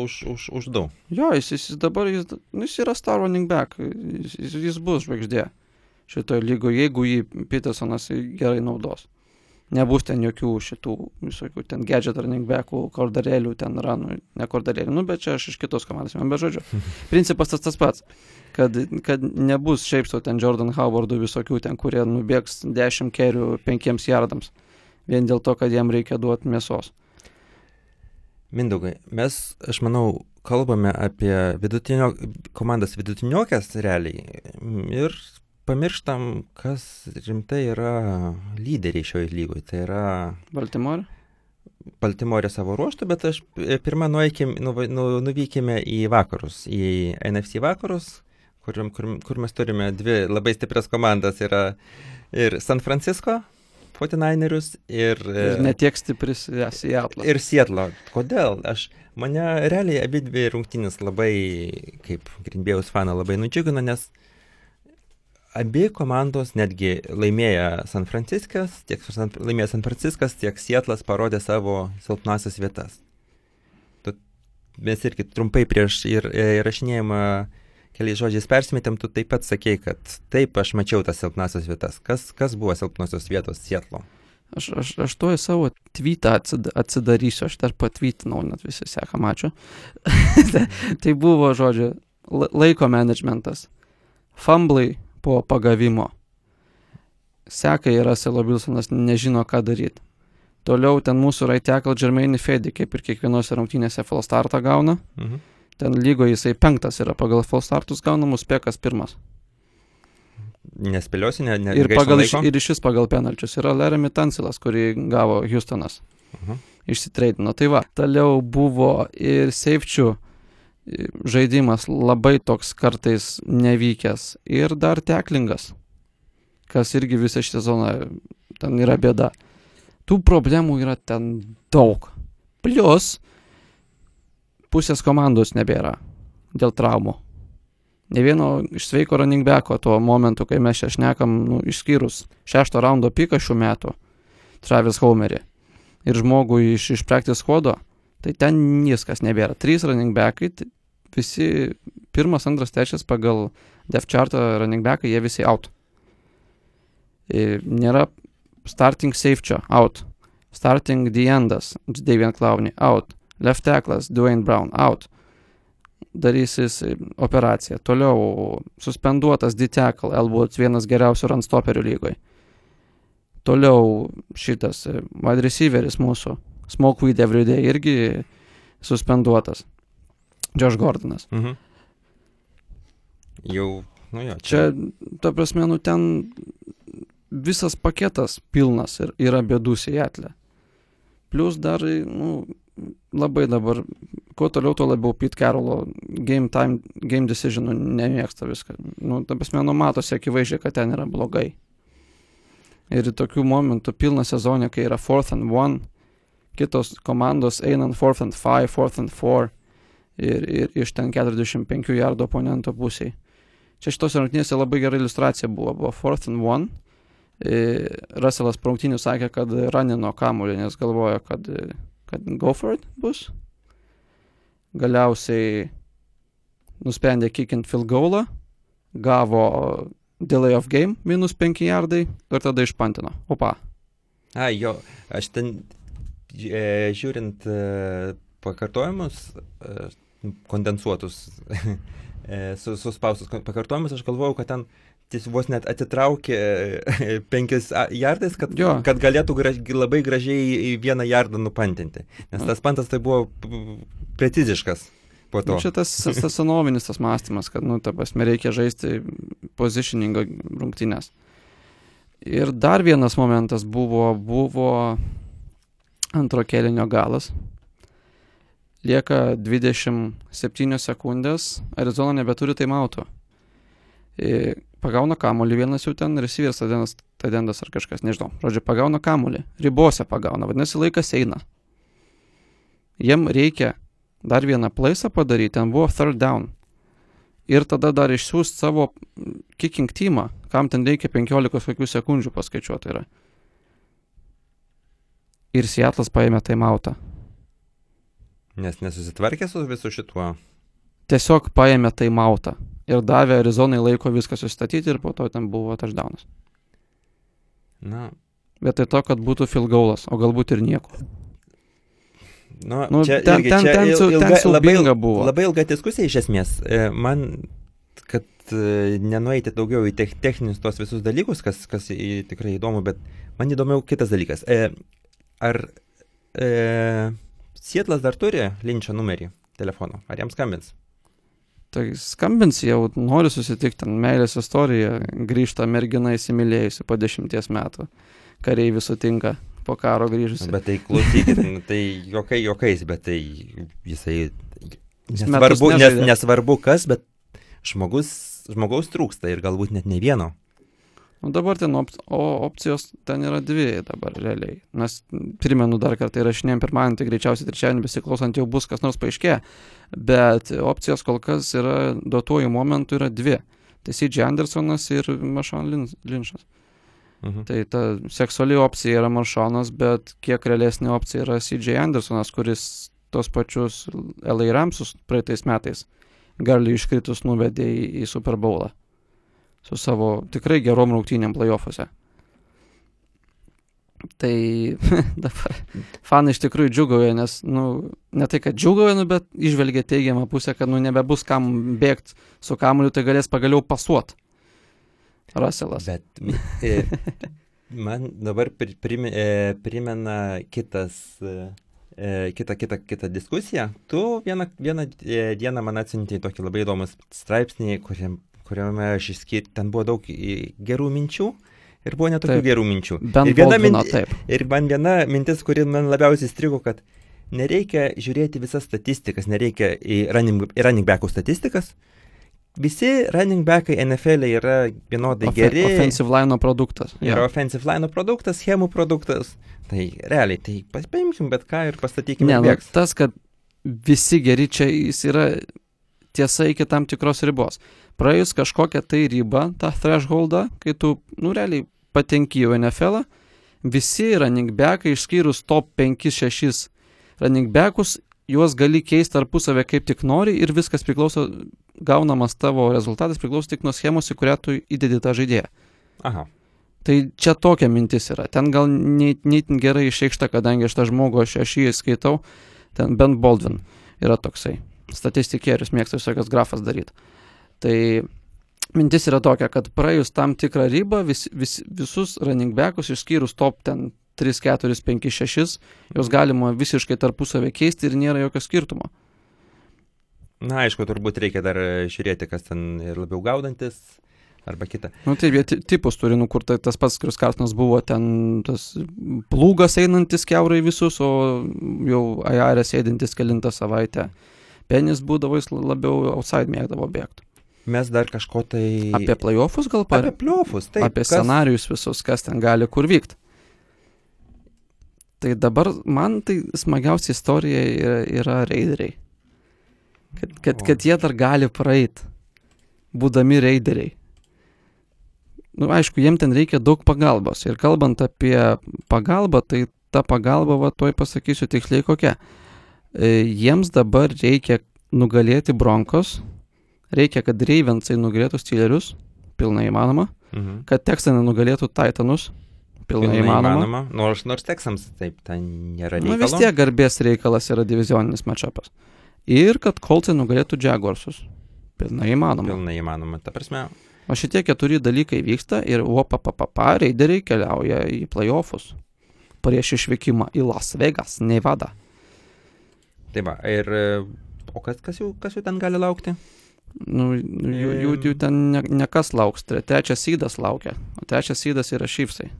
A: už, už, už du.
B: Jo, jis, jis dabar, jis, nu, jis yra star running back, jis, jis bus žvaigždė šitoje lygoje, jeigu jį Petersonas gerai naudos. Nebus ten jokių šitų visokių ten gadget running backų, kordarėlių ten yra, nu, ne kordarėlių, nu, bet čia aš iš kitos komandos, man be žodžio. Principas tas tas pats, kad, kad nebus šiaip sau ten Jordan Howardų visokių ten, kurie nubėgs 10 kerių 5 jardams, vien dėl to, kad jam reikia duoti mėsos.
A: Mindaugai, mes, aš manau, kalbame apie vidutinio, komandas vidutiniokės realiai ir pamirštam, kas rimtai yra lyderiai šioje lygoje. Tai yra
B: Baltimore?
A: Baltimorė savo ruoštų, bet aš e, pirmą nueikim, nu, nu, nuvykime į vakarus, į NFC vakarus, kur, kur, kur mes turime dvi labai stiprias komandas. Yra ir San Francisco, 49erius, ir, e,
B: Ir netiek stipris Seattle.
A: ir Sietlo. Kodėl? Aš, mane realiai abi dvi rungtynės labai, kaip Grindbėjaus faną, labai nudžiugino, nes abi komandos netgi laimėjo San Franciskas, tiek San, laimėjo San Franciskas, tiek Sietlas parodė savo silpnasias vietas. Tu, mes irgi trumpai prieš ir, e, įrašinėjimą keliais žodžiais persimetėm, tu taip pat sakei, kad taip, aš mačiau tas silpnasias vietas. Kas, kas buvo silpnosios vietos Sietlo?
B: Aš, aš, aš tuoj savo tweetą atsid, atsidarysiu, aš dar patvytinau, net visi seka, mačiu. tai buvo, žodžiu, la- laiko managementas. Famblai po pagavimo. Seka ir Russell Wilsonas nežino, ką daryti. Toliau ten mūsų right tackle Jermaine Fedi, kaip ir kiekvienose rungtynėse full startą gauna.
A: Mhm.
B: Ten lygoje jisai penktas yra pagal full startus gaunamus, pekas pirmas.
A: Nespėliosi, ne, ne,
B: Ir, pagal,
A: laiko?
B: ir iš vis pagal penalčius yra Leremy Tansilas, kurį gavo Houstonas.
A: Mhm.
B: Išsitreidino. Tai va, toliau buvo ir seifčių žaidimas labai toks kartais nevykęs. Ir dar teklingas, kas irgi visą šitą zoną ten yra bėda. Tų problemų yra ten daug. Plius pusės komandos nebėra dėl traumų. Ne vieno iš sveiko running backo tuo momentu, kai mes čia šnekam, nu, išskyrus šešto raundo piką šių metų, Travis Homerį ir žmogų iš, iš practice squado, tai ten viskas nebėra. Trys running backai, visi pirmas, antras, trečias pagal depth chartą running backai, jie visi out. Ir nėra starting safečio out. Starting the endas, Davian Clowney out. Left tacklas, Dwayne Brown out. Darysis operacija. Toliau suspenduotas D-tackle, Elwood vienas geriausių run stoperių lygoje. Toliau šitas e, wide receiveris mūsų, Smokeweed Everyday irgi suspenduotas. Josh Gordonas.
A: Mhm. Jau, nu jo,
B: Čia, ta prasme, nu ten visas paketas pilnas ir yra bėdų Seattle. Plus dar, nu, labai dabar, kuo toliau, tuo labiau Pete Carrollo game time, game decisionų nemėgsta viską. Nu, ta prasme, nu matosi akivaizdžiai, kad ten yra blogai. Ir tokių momentų pilna sezonė, kai yra fourth and one, kitos komandos einant fourth and five, fourth and four ir, ir iš ten 45 jardo oponento pusiai. Čia šitos rungtynėse labai gera iliustracija buvo. Buvo fourth and one. E, Russellas praungtinių sakė, kad ranino kamuolį, nes galvoja, kad, kad go for it bus. Galiausiai nusprendė kickint field goalą, gavo delay of game minus 5 jardai ir tada išpantino. Opa.
A: A, jo, aš ten žiūrint e, pakartojimus, e, kondensuotus, e, su, suspaustus pakartojimus, aš galvojau, kad ten tiesiog vos net atitraukė e, penkis jardais, kad,
B: Jo.
A: kad galėtų graž, labai gražiai vieną jardą nupantinti. Nes tas pantas tai buvo preciziškas.
B: Nu, čia tas, tas senovinis tas mąstymas, kad, nu, ta prasme, reikia žaisti positioningo rungtynės. Ir dar vienas momentas buvo, buvo antro kelinio galas. Lieka 27 sekundės, Arizona nebeturi taimauto. E, Pagauna kamolį, vienas jau ten receiveris, tadendas, tadendas ar kažkas, nežinau. Žodžiu, pagauna kamolį, ribose pagauna, vadinasi, laikas eina. Jiem reikia dar vieną plaisą padaryti, ten buvo third down. Ir tada dar išsiųsti savo kicking teamą, kam ten reikia 15 kokių sekundžių paskaičiuoti yra. Ir Seatlas paėmė taimautą.
A: Nes nesusitvarkė su visu šituo.
B: Tiesiog paėmė taimautą. Ir davė Arizonai laiko viską sustatyti ir po to ten buvo touchdownas.
A: Na,
B: Vietoj to, kad būtų field goalas, o galbūt ir nieko.
A: nu,
B: Nu,
A: čia
B: ten,
A: irgi,
B: ten,
A: čia
B: ten,
A: il-
B: su, ten
A: ilga- labai,
B: buvo.
A: Labai ilga diskusija iš esmės. E, Man, kad e, nenueiti daugiau į tech, techninius tos visus dalykus, kas, kas į, tikrai įdomu, bet man įdomiau kitas dalykas. E, Ar e, Sietlas dar turi Linčio numerį telefono? Ar jam skambins?
B: Tai skambins jau, nori susitikti, ten meilės istorija, grįžta mergina įsimylėjusi po dešimties metų. Kareivis sutinka po karo grįžusi.
A: Bet tai klausykit, tai jokai jokais, bet tai jisai... Nesvarbu, nes, nesvarbu kas, bet žmogus, žmogaus trūksta ir galbūt net ne vieno.
B: Nu, dabar ten op o opcijos ten yra dvi dabar realiai. Mes primenu dar kartą įrašinėjom pirmadienį, tai greičiausiai trečiadienį besiklausant jau bus kas nors paaiškė. Bet opcijos kol kas yra duotuoju momentu yra dvi. Tai C.J. Andersonas ir Lin- Linčas.
A: Mhm.
B: Tai ta seksuali opcija yra Maršonas, bet kiek realesnė opcija yra C.J. Andersonas, kuris tos pačius LA Ramsus praeitais metais gali iškritus nuvedė į, į Super Bowlą su savo tikrai gerom rungtynėm playoffuose. Tai dabar fanai iš tikrųjų džiugauja, nes, nu, ne tai, kad džiugauja, nu, bet išvelgia teigiamą pusę, kad, nu, nebebus kam bėgti su kamuoliu, tai galės pagaliau pasuot. Raselas.
A: Bet e, man dabar e, primena kitas, e, e, kitą, kitą, kitą diskusiją. Tu vieną, vieną dieną man atsintė tokį labai įdomų straipsnį, kuriam, kuriame aš išskirti, ten buvo daug e, gerų minčių. Ir buvo netokių
B: Taip.
A: gerų minčių. Ir, viena
B: Baldvino,
A: minti- ir man viena mintis, kuri man labiausiai strigo, kad nereikia žiūrėti visas statistikas, nereikia į running, į running backų statistikas. Visi running backai NFL yra vienodai
B: Ofe-
A: geri.
B: Offensive line produktas.
A: Yra
B: Jo.
A: offensive line produktas, schemų produktas. Tai realiai, tai paimkim bet ką ir pastatykime.
B: Ne, nu, tas, kad visi geri čia jis yra tiesa iki tam tikros ribos. Praėjus kažkokią tai ribą, tą thresholdą, kai tu, nu, realiai patenki į NFL, visi running backai išskyrus top 5-6 running backus, juos gali keisti tarpusavę kaip tik nori ir viskas priklauso, gaunamas tavo rezultatas priklauso tik nuo schemos, į kurią tu įdedi tą žaidėją.
A: Aha.
B: Tai čia tokia mintis yra. Ten gal neįtin gerai išreikšta, kadangi aš tą žmogų, aš, aš jį skaitau, ten Ben Baldwin yra toksai. Statistikierius mėgsta visokias grafas daryti. Tai mintis yra tokia, kad praėjus tam tikrą ribą, vis, vis, visus running backus išskyrus top ten 3, 4, 5, 6, juos galima visiškai tarpusavę keisti ir nėra jokio skirtumo.
A: Na, aišku, turbūt reikia dar e, žiūrėti, kas ten ir labiau gaudantis arba kita.
B: Nu taip, jie ti- tipus turi, nu kur tai tas pats, kuris Karstinas buvo ten tas plūgas einantis keurai visus, o jau AR sėdintis kilintą savaitę. Penis būdavo jis labiau outside mėgdavo bėgti.
A: Mes dar kažko tai...
B: Apie playoffus gal
A: apie
B: par...
A: pliofus, taip.
B: Apie scenarius visus, kas ten gali kur vykti. Tai dabar man tai smagiausia istorija yra, yra raideriai. Kad, kad, kad jie dar gali praeit, būdami raideriai. Nu, aišku, jiem ten reikia daug pagalbos. Ir kalbant apie pagalbą, tai ta pagalba, va, tuoj pasakysiu tiksliai kokia. E, jiems dabar reikia nugalėti Bronkos, reikia, kad Ravensai nugalėtų Steelerius, pilnai įmanoma,
A: Mhm.
B: kad Texanai nugalėtų Titanus, pilnai, pilnai įmanoma. įmanoma.
A: Nors, nors teksams taip, ten nėra
B: Na
A: reikalo.
B: vis tiek garbės reikalas yra divizioninis matšapas. Ir kad Coltsai nugalėtų Jaguarsus. Pilnai įmanoma.
A: Pilnai įmanoma. Ta prasme,
B: O šitie keturi dalykai vyksta ir opapapapa raideriai keliauja į playoffus. Prieš išvykimą į Las Vegas, Nevada.
A: tai va, ir... e, O kas, kas, jau, kas jau ten gali laukti?
B: Nu, jų, jų, jų ten ne, ne kas lauks, tre- trečias sydas laukia, o trečias sydas yra šypsai.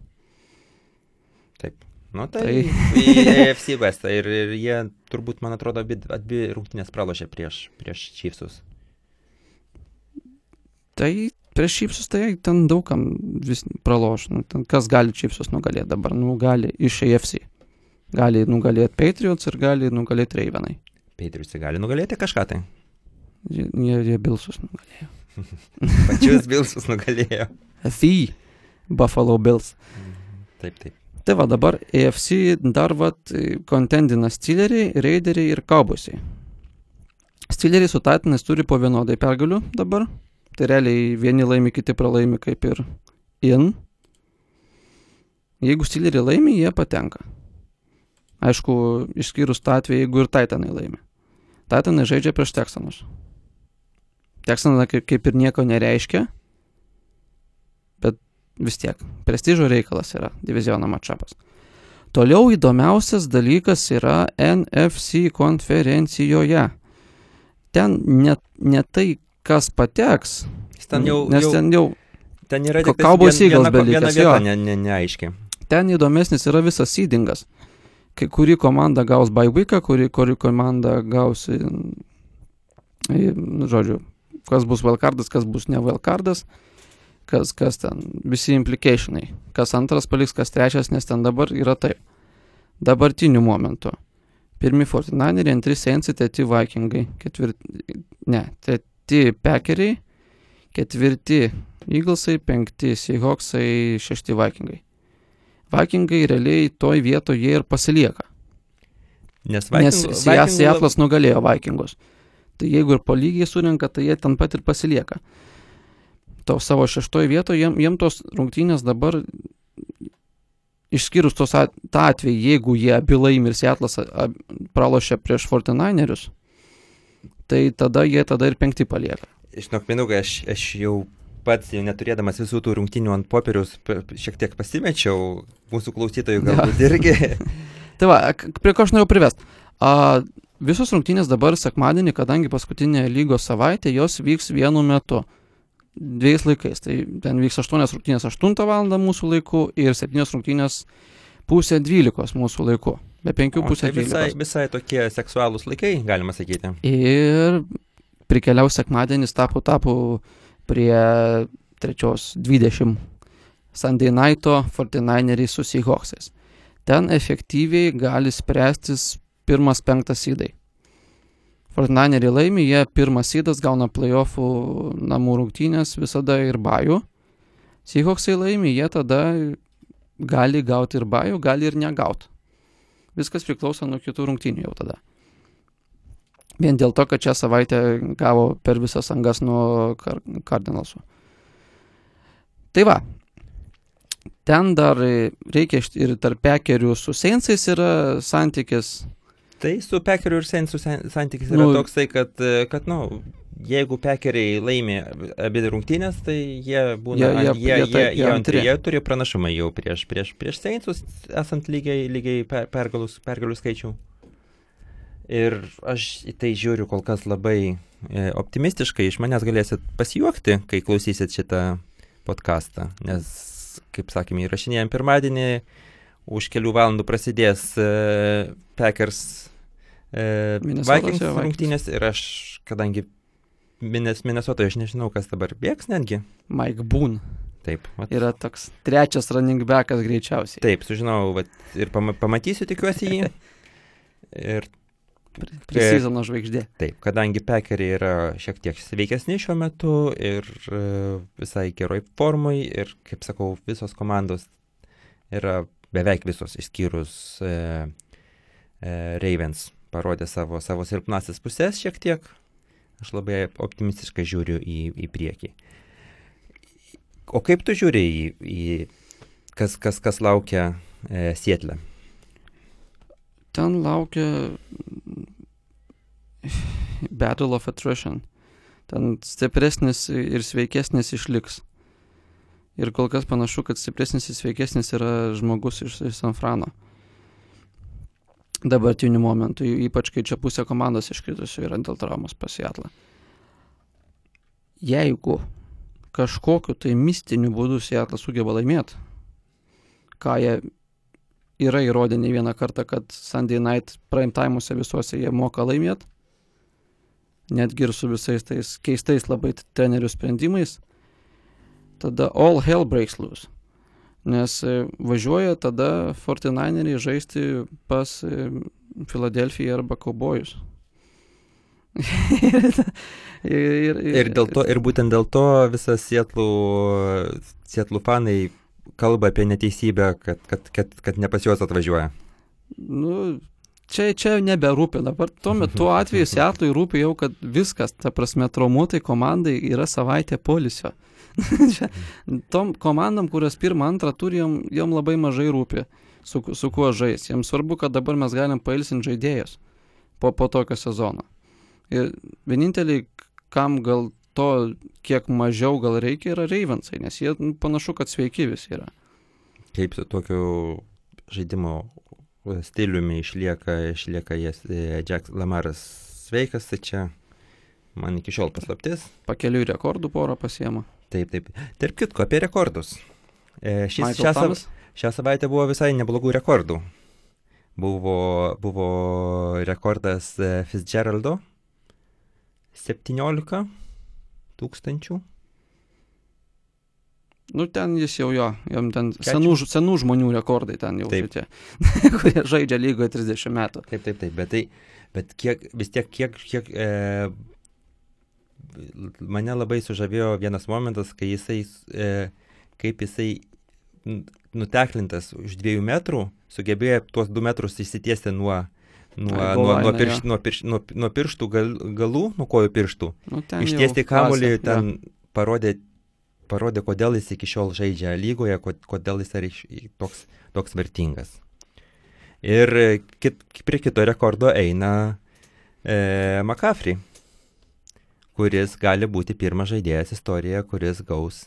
A: Nu tai,
B: Tai-
A: tai AFC West ir, ir jie turbūt, man atrodo, abi, abi rungtynės pralošė prieš, prieš Chiefsus.
B: Tai prieš šypsus tai ten daugam vis praloš. Nu, ten kas gali šypsus nugalėti dabar? Nu, gali iš AFC. Gali nugalėti Patriots ir gali nugalėti Ravenai.
A: Patriots gali nugalėti kažką tai.
B: Jie, jie, Bilsus nugalėjo.
A: Pačius Bilsus nugalėjo.
B: The Buffalo Bills.
A: Taip, taip.
B: Tai va dabar AFC dar vat kontendina Steeleriai, Raideriai ir Cowboysai. Steeleriai su Titanais turi po vienodai pergalių dabar. Tai realiai vieni laimi, kiti pralaimi kaip ir in. Jeigu Steeleriai laimi, jie patenka. Aišku, išskyrus tą atvejį, jeigu ir Titanai laimi. Titanai žaidžia prieš Texanus. Texanai kaip, ir nieko nereiškia, bet vis tiek prestižo reikalas yra diviziono matšapas. Toliau įdomiausias dalykas yra NFC konferencijoje. Ten ne, ne tai, kas pateks,
A: ten jau,
B: nes
A: jau,
B: ten jau
A: ten yra tik
B: Cowboys
A: vien-
B: Eagles
A: viena, vieta ne, ne, neaiški.
B: ten įdomesnis yra visas seedingas. Kai kuri komanda gaus weeką, kuri, kuri komanda gaus, nu, žodžiu, kas bus wildcardas, kas bus ne wildcardas, kas, kas ten, visi implicationai. Kas antras paliks, kas trečias, nes ten dabar yra taip. Dabartiniu momentu. Pirmi 49, antri Saints, treti Vikingai, ketvirti, ne, treti Packeriai, ketvirti Eaglesai, penkti Seahawksai, šešti Vikingai. Vikingai realiai toj vietoje ir pasilieka.
A: Nes
B: Nes
A: Vikingų-
B: Sea-
A: Vikingų
B: Seattle'as nugalėjo Vikingus. Tai jeigu ir po lygiai surinka, tai jie ten pat ir pasilieka. To savo šeštoje vietoje jiem, jiem tos rungtynės dabar, išskyrus tos at, tą atvejį, jeigu jie abi laimi ir a- pralošia prieš 49erius, tai tada jie tada ir penkti palieka.
A: Žinok, Minugai, aš, aš jau pats jau neturėdamas visų tų rungtinių ant popieriaus šiek tiek pasimečiau, mūsų klausytojų galbūt irgi.
B: Tai va, prie ko aš norėjau privest. A, visos rungtynės dabar sekmadienį, kadangi paskutinė lygos savaitė, jos vyks vienu metu. Dviejais laikais. Tai ten vyks 8 rungtynės 8 val. mūsų laiku ir 7 rungtynės pusė 12 mūsų laiku. Be 5
A: O,
B: pusė
A: tai visai,
B: 12.
A: visai tokie seksualūs laikai, galima sakyti.
B: Ir prikeliau sekmadienis tapu tapu prie trečios 20 Sunday Nighto 49eriai su Seahawksais. Ten efektyviai gali spręstis pirmas penktas įdai. 49eriai laimi, jie pirmas įdas gauna playoffų namų rungtynės visada ir bajų. Seahawksai laimi, jie tada gali gauti ir bajų, gali ir negauti. Viskas priklauso nuo kitų rungtynių jau tada. Vien dėl to, kad šią savaitę gavo per visas angas nuo kar Cardinalsų. Tai va. Ten dar reikia ir tarp pekerių su Seinsais yra santykis.
A: Tai su Pekeriu ir Sensų santykis yra
B: Nu-
A: toksai, kad, e, kad nu, jeigu Pekeriai laimi abi rungtynės, tai jie būna,
B: Jie- jie-
A: jie, jie,
B: jie
A: jie,
B: taip,
A: jie, turi pranašumą jau prieš, prieš, prieš Sensus, esant lygiai, lygiai per, pergalus, pergalių skaičių. Ir aš į tai žiūriu kol kas labai e, optimistiškai, iš manęs galėsit pasijuokti, kai klausysit šitą podcastą, nes, kaip sakėme, įrašinėjom pirmadienį, už kelių valandų prasidės e, Packers Vikings
B: jo, Vikings.
A: rungtynės ir aš, kadangi Mines, Minnesotoje aš nežinau, kas dabar bėgs netgi.
B: Mike Boone
A: Taip, vat,
B: yra toks trečias running backas greičiausiai.
A: taip, sužinau vat, ir pama, pamatysiu tikiuosi jį. Ir
B: Prisizono žvaigždė.
A: taip, kadangi Packeriai yra šiek tiek sveikesni šiuo metu ir e, visai geroj formai ir, kaip sakau, visos komandos yra beveik visos išskyrus e, e, Ravens parodė savo, savo silpnasis pusės šiek tiek. Aš labai optimistiškai žiūriu į, į priekį. O kaip tu žiūri į, į kas, kas, kas laukia e, Sietle?
B: Ten laukia Battle of Attrition. Ten stipresnis ir sveikesnis išliks. Ir kol kas panašu, kad stipresnis ir sveikesnis yra žmogus iš, iš San Frano. Dabartiniu momentu, ypač kai čia pusė komandos iškritusių yra dėl traumos pasiatlą. Jeigu kažkokiu tai mistiniu būdu Seatlas sugeba laimėti, ką jie yra įrodę ne vieną kartą, kad Sunday Night prime time'uose visuose jie moka laimėti, netgi ir su visais tais keistais labai trenerių sprendimais, tada all hell breaks loose. Nes e, važiuoja tada 49eriai žaisti pas Filadelfiją arba Kaubojus. ir, ir,
A: Ir, dėl to, ir būtent dėl to visas Sietlų, Sietlų fanai kalba apie neteisybę, kad, kad, kad, kad ne pas juos atvažiuoja.
B: Nu, čia, čia neberūpi. Dabar tuo metu atveju Seatlui rūpi jau, kad viskas, ta prasme, traumuotai komandai yra savaitė polisio. čia, tom komandom, kurios pirmą, antrą turi, jom, jom labai mažai rūpi, su, su kuo žais. Jiems svarbu, kad dabar mes galim pailsinti žaidėjus po, po tokio sezono. Ir vieninteliai, kam gal to kiek mažiau gal reikia, yra Ravensai, nes jie nu, panašu, kad sveiki visi yra.
A: Kaip su tokiu žaidimo stiliumi išlieka, išlieka jas e, Jack Lamaras sveikas, tai čia man iki šiol paslaptis.
B: Pakeliui rekordų porą pasiema.
A: Taip, taip. Tarp kitko, apie rekordus. E, šis, šią, sav, šią savaitę buvo visai neblogų rekordų. Buvo, buvo rekordas e, Fitzgeraldo 17 tūkstančių.
B: Nu, ten jis jau jo, jam ten senų, senų žmonių rekordai ten jau
A: Taip.
B: šitie, kurie žaidžia lygoje 30 metų.
A: Taip, taip, taip, bet, tai, bet kiek, vis tiek, kiek, kiek e, mane labai sužavėjo vienas momentas, kai jisai, e, kaip jisai nuteklintas už dviejų metrų, sugebėjo tuos du metrus išsitiesti nuo, nuo,
B: Ai,
A: nuo, nuo, pirš, nuo, pirš, nuo, nuo pirštų gal, galų, nuo kojų pirštų.
B: Nu,
A: Ištiesti kamuolį, ten parodė, parodė, kodėl jis iki šiol žaidžia lygoje, kod- kodėl jis yra toks, toks vertingas. Ir e, kit, prie kito rekordo eina e, McCaffrey, kuris gali būti pirmas žaidėjas istorijoje, kuris gaus,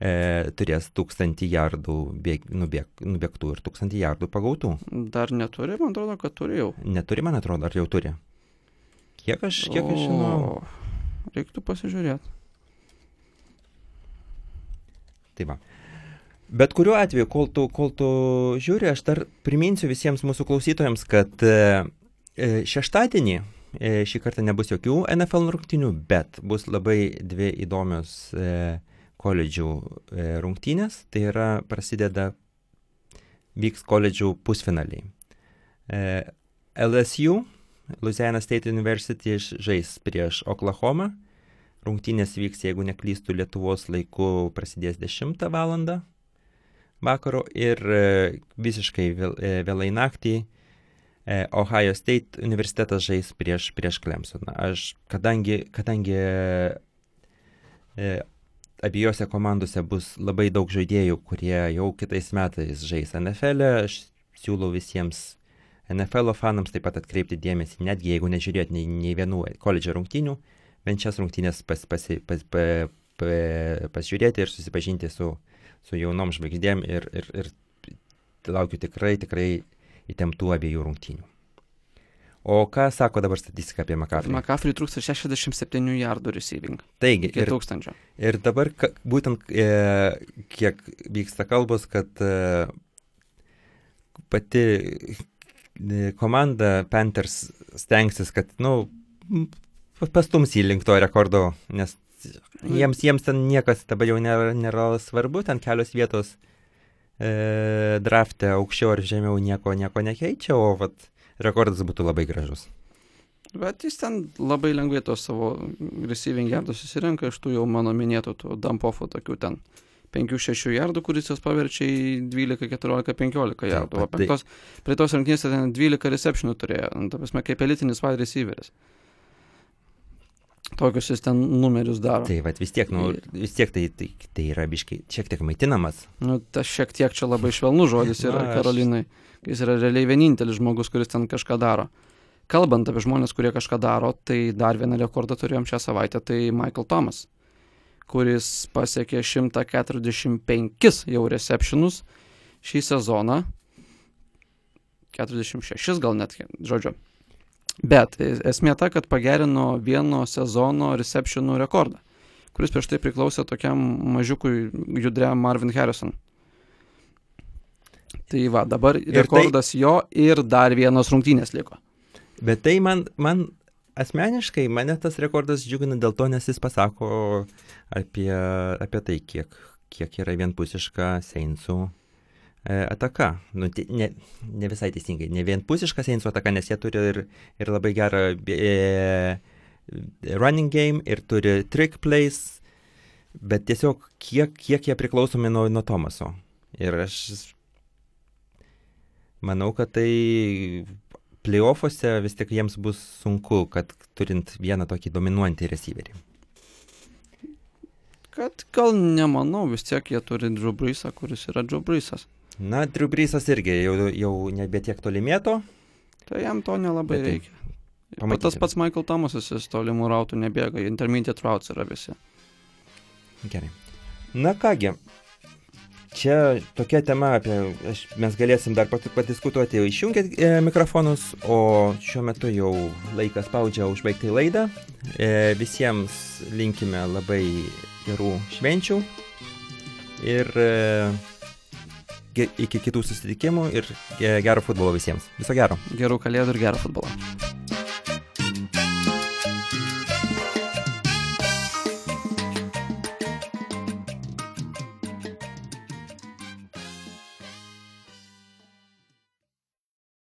A: e, turės tūkstantį jardų bėg, nubėg, nubėgtų ir tūkstantį jardų pagautų.
B: Dar neturi, man atrodo, kad turi jau.
A: Neturi, man atrodo, ar jau turi? Kiek aš, kiek aš žinau?
B: Reiktų pasižiūrėti.
A: Tai va. Bet kuriuo atveju, kol tu, kol tu žiūri, aš dar priminsiu visiems mūsų klausytojams, kad e, e, šeštadienį šį kartą nebus jokių NFL rungtynių, bet bus labai dvi įdomios e, koledžių e, rungtynės. Tai yra prasideda, vyks koledžių pusfinaliai. E, LSU, Louisiana State University, žais prieš Oklahoma. Rungtynės vyks, jeigu neklystų Lietuvos laiku, prasidės 10 val. vakaro ir e, visiškai vėl, e, vėlai naktį e, Ohio State universitetas žais prieš, prieš Clemsoną. Aš, kadangi, kadangi e, abiejose komandose bus labai daug žaidėjų, kurie jau kitais metais žais NFL, e, aš siūlau visiems NFL fanams taip pat atkreipti dėmesį, netgi jeigu nežiūrėt nei, nei vienų koledžio rungtynių, bent šias rungtynės pas, pas, pas, pas, pas, pasižiūrėti ir susipažinti su, su jaunom žvaigždėm ir, ir, ir laukiu tikrai, tikrai įtemptų abiejų rungtynių. O ką sako dabar statistika apie McCaffrey?
B: McCaffrey trūksta 67 jardų receiving.
A: Taigi, ir,
B: tūkstančio.
A: ir dabar ka, būtent e, kiek vyksta kalbos, kad e, pati e, komanda Panthers stengsis, kad, na, nu, pastums jį link to rekordo, nes jiems, jiems ten niekas dabar jau nėra, nėra svarbu, ten kelios vietos e, drafte aukščiau ar žemiau nieko, nieko nekeičia, o vat, rekordas būtų labai gražus.
B: Bet jis ten labai lengvai tos savo receiving yardus susirenka iš tų jau mano minėtų tų dumpofų tokių ten 5-6 jardų, kuris jos paverčia į 12, 14, 15 jardų. O
A: tai-
B: penktos, prie tos rungtynės ten 12 receptionų turėjo, nu, ta prasme, kaip elitinis wide receiveris. Tokius jis ten numerius daro.
A: Tai vat, vis tiek, nu, vis tiek tai, tai, tai yra biškai šiek tiek maitinamas.
B: Nu, tas šiek tiek čia labai švelnus žodis yra
A: Na,
B: Karolinai. Jis yra realiai vienintelis žmogus, kuris ten kažką daro. Kalbant apie žmonės, kurie kažką daro, tai dar vieną rekordą turėjom šią savaitę, tai Michael Thomas, kuris pasiekė 145 jau receptionus šį sezoną. 46 gal net, žodžiu. Bet esmė ta, kad pagerino vieno sezono receptionų rekordą, kuris prieš tai priklausė tokiam mažiukui judriam Marvin Harrison. Tai va, dabar
A: tai-
B: rekordas tai... jo ir dar vienos rungtynės liko.
A: Bet tai man, man asmeniškai, mane tas rekordas džiugina dėl to, nes jis pasako apie, apie tai, kiek, kiek yra vienpusiška Seinsų ataka. Nu, ne, ne visai teisingai, ne vienpusiška Seinsų ataka, nes jie turi ir, ir labai gerą e, running game, ir turi trick plays, bet tiesiog kiek, kiek jie priklausomi nuo, nuo Tomaso. Ir aš manau, kad tai playoffuose vis tik jiems bus sunku, kad turint vieną tokį dominuojantį receiverį.
B: Kad gal nemanau, vis tiek jie turi Drew Breesą, kuris yra Drew Breesas.
A: Na, Drew Breesas irgi jau, jau nebe tiek tolimėto.
B: Tai jam to nelabai
A: Bet tai
B: reikia.
A: Pamatysim.
B: tas pats Michael Thomasas, jis tolimų rautų nebėga, intermediate routes yra visi.
A: Gerai. Na kągi, čia tokia tema, apie, aš, mes galėsim dar pat, padiskutuoti išjungę e, mikrofonus, o šiuo metu jau laikas spaudžia užbaigti laidą. E, visiems linkime labai gerų švenčių ir e, iki kitų susitikimų ir ge- gero futbolo visiems. Viso gero.
B: Gerų kalėdų ir gerą futbolą.